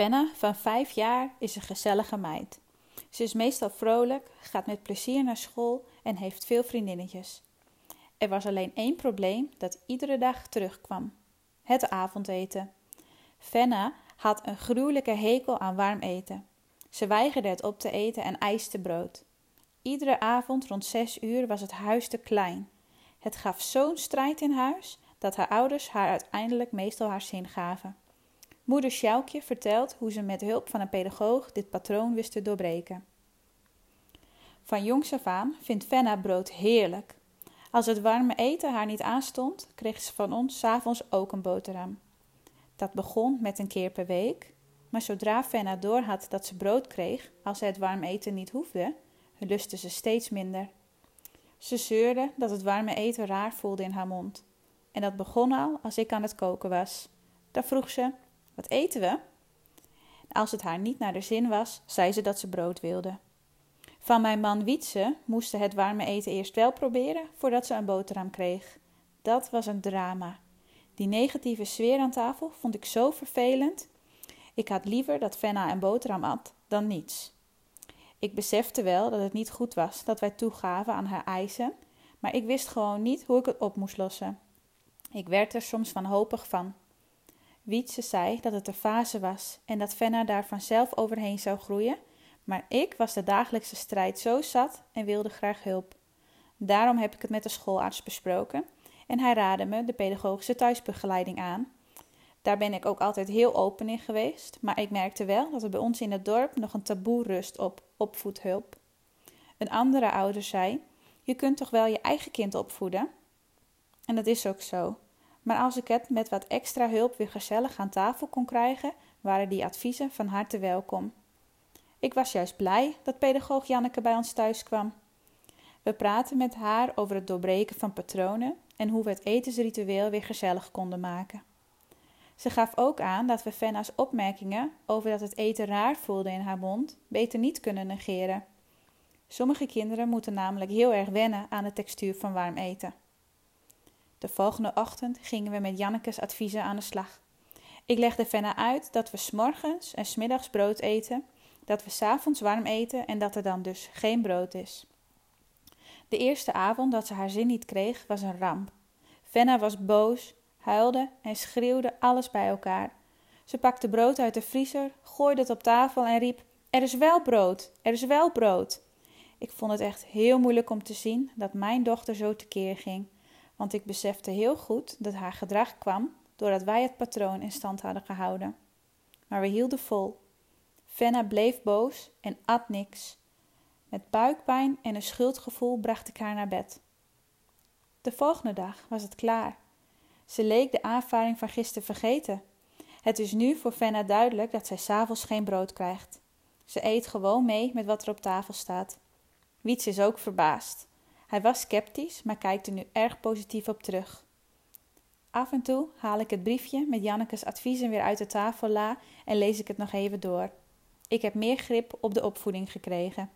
Fenna van vijf jaar is een gezellige meid. Ze is meestal vrolijk, gaat met plezier naar school en heeft veel vriendinnetjes. Er was alleen één probleem dat iedere dag terugkwam: het avondeten. Fenna had een gruwelijke hekel aan warm eten. Ze weigerde het op te eten en eiste brood. Iedere avond rond zes uur was het huis te klein. Het gaf zo'n strijd in huis dat haar ouders haar uiteindelijk meestal haar zin gaven. Moeder Sjoukje vertelt hoe ze met hulp van een pedagoog dit patroon wist te doorbreken. Van jongs af aan vindt Fenna brood heerlijk. Als het warme eten haar niet aanstond, kreeg ze van ons s'avonds ook een boterham. Dat begon met een keer per week, maar zodra Fenna doorhad dat ze brood kreeg als ze het warm eten niet hoefde, lustte ze steeds minder. Ze zeurde dat het warme eten raar voelde in haar mond. En dat begon al als ik aan het koken was. Dan vroeg ze: Wat eten we? Als het haar niet naar de zin was, zei ze dat ze brood wilde. Van mijn man Wietse moest ze het warme eten eerst wel proberen voordat ze een boterham kreeg. Dat was een drama. Die negatieve sfeer aan tafel vond ik zo vervelend. Ik had liever dat Fenna een boterham at dan niets. Ik besefte wel dat het niet goed was dat wij toegaven aan haar eisen, maar ik wist gewoon niet hoe ik het op moest lossen. Ik werd er soms wanhopig van. Wietse zei dat het een fase was en dat Fenna daar vanzelf overheen zou groeien, maar ik was de dagelijkse strijd zo zat en wilde graag hulp. Daarom heb ik het met de schoolarts besproken en hij raadde me de pedagogische thuisbegeleiding aan. Daar ben ik ook altijd heel open in geweest, maar ik merkte wel dat er bij ons in het dorp nog een taboe rust op opvoedhulp. Een andere ouder zei: Je kunt toch wel je eigen kind opvoeden? En dat is ook zo. Maar als ik het met wat extra hulp weer gezellig aan tafel kon krijgen, waren die adviezen van harte welkom. Ik was juist blij dat pedagoog Janneke bij ons thuis kwam. We praten met haar over het doorbreken van patronen en hoe we het etensritueel weer gezellig konden maken. Ze gaf ook aan dat we Fenna's opmerkingen over dat het eten raar voelde in haar mond beter niet kunnen negeren. Sommige kinderen moeten namelijk heel erg wennen aan de textuur van warm eten. De volgende ochtend gingen we met Jannekes adviezen aan de slag. Ik legde Fenna uit dat we s'morgens en smiddags brood eten, dat we s'avonds warm eten en dat er dan dus geen brood is. De eerste avond dat ze haar zin niet kreeg, was een ramp. Fenna was boos, huilde en schreeuwde alles bij elkaar. Ze pakte brood uit de vriezer, gooide het op tafel en riep: Er is wel brood, er is wel brood. Ik vond het echt heel moeilijk om te zien dat mijn dochter zo tekeer ging, want ik besefte heel goed dat haar gedrag kwam doordat wij het patroon in stand hadden gehouden. Maar we hielden vol. Fenna bleef boos en at niks. Met buikpijn en een schuldgevoel bracht ik haar naar bed. De volgende dag was het klaar. Ze leek de aanvaring van gisteren vergeten. Het is nu voor Fenna duidelijk dat zij s'avonds geen brood krijgt. Ze eet gewoon mee met wat er op tafel staat. Wiets is ook verbaasd. Hij was sceptisch, maar kijkt er nu erg positief op terug. Af en toe haal ik het briefje met Jannekes adviezen weer uit de tafel la en lees ik het nog even door. Ik heb meer grip op de opvoeding gekregen.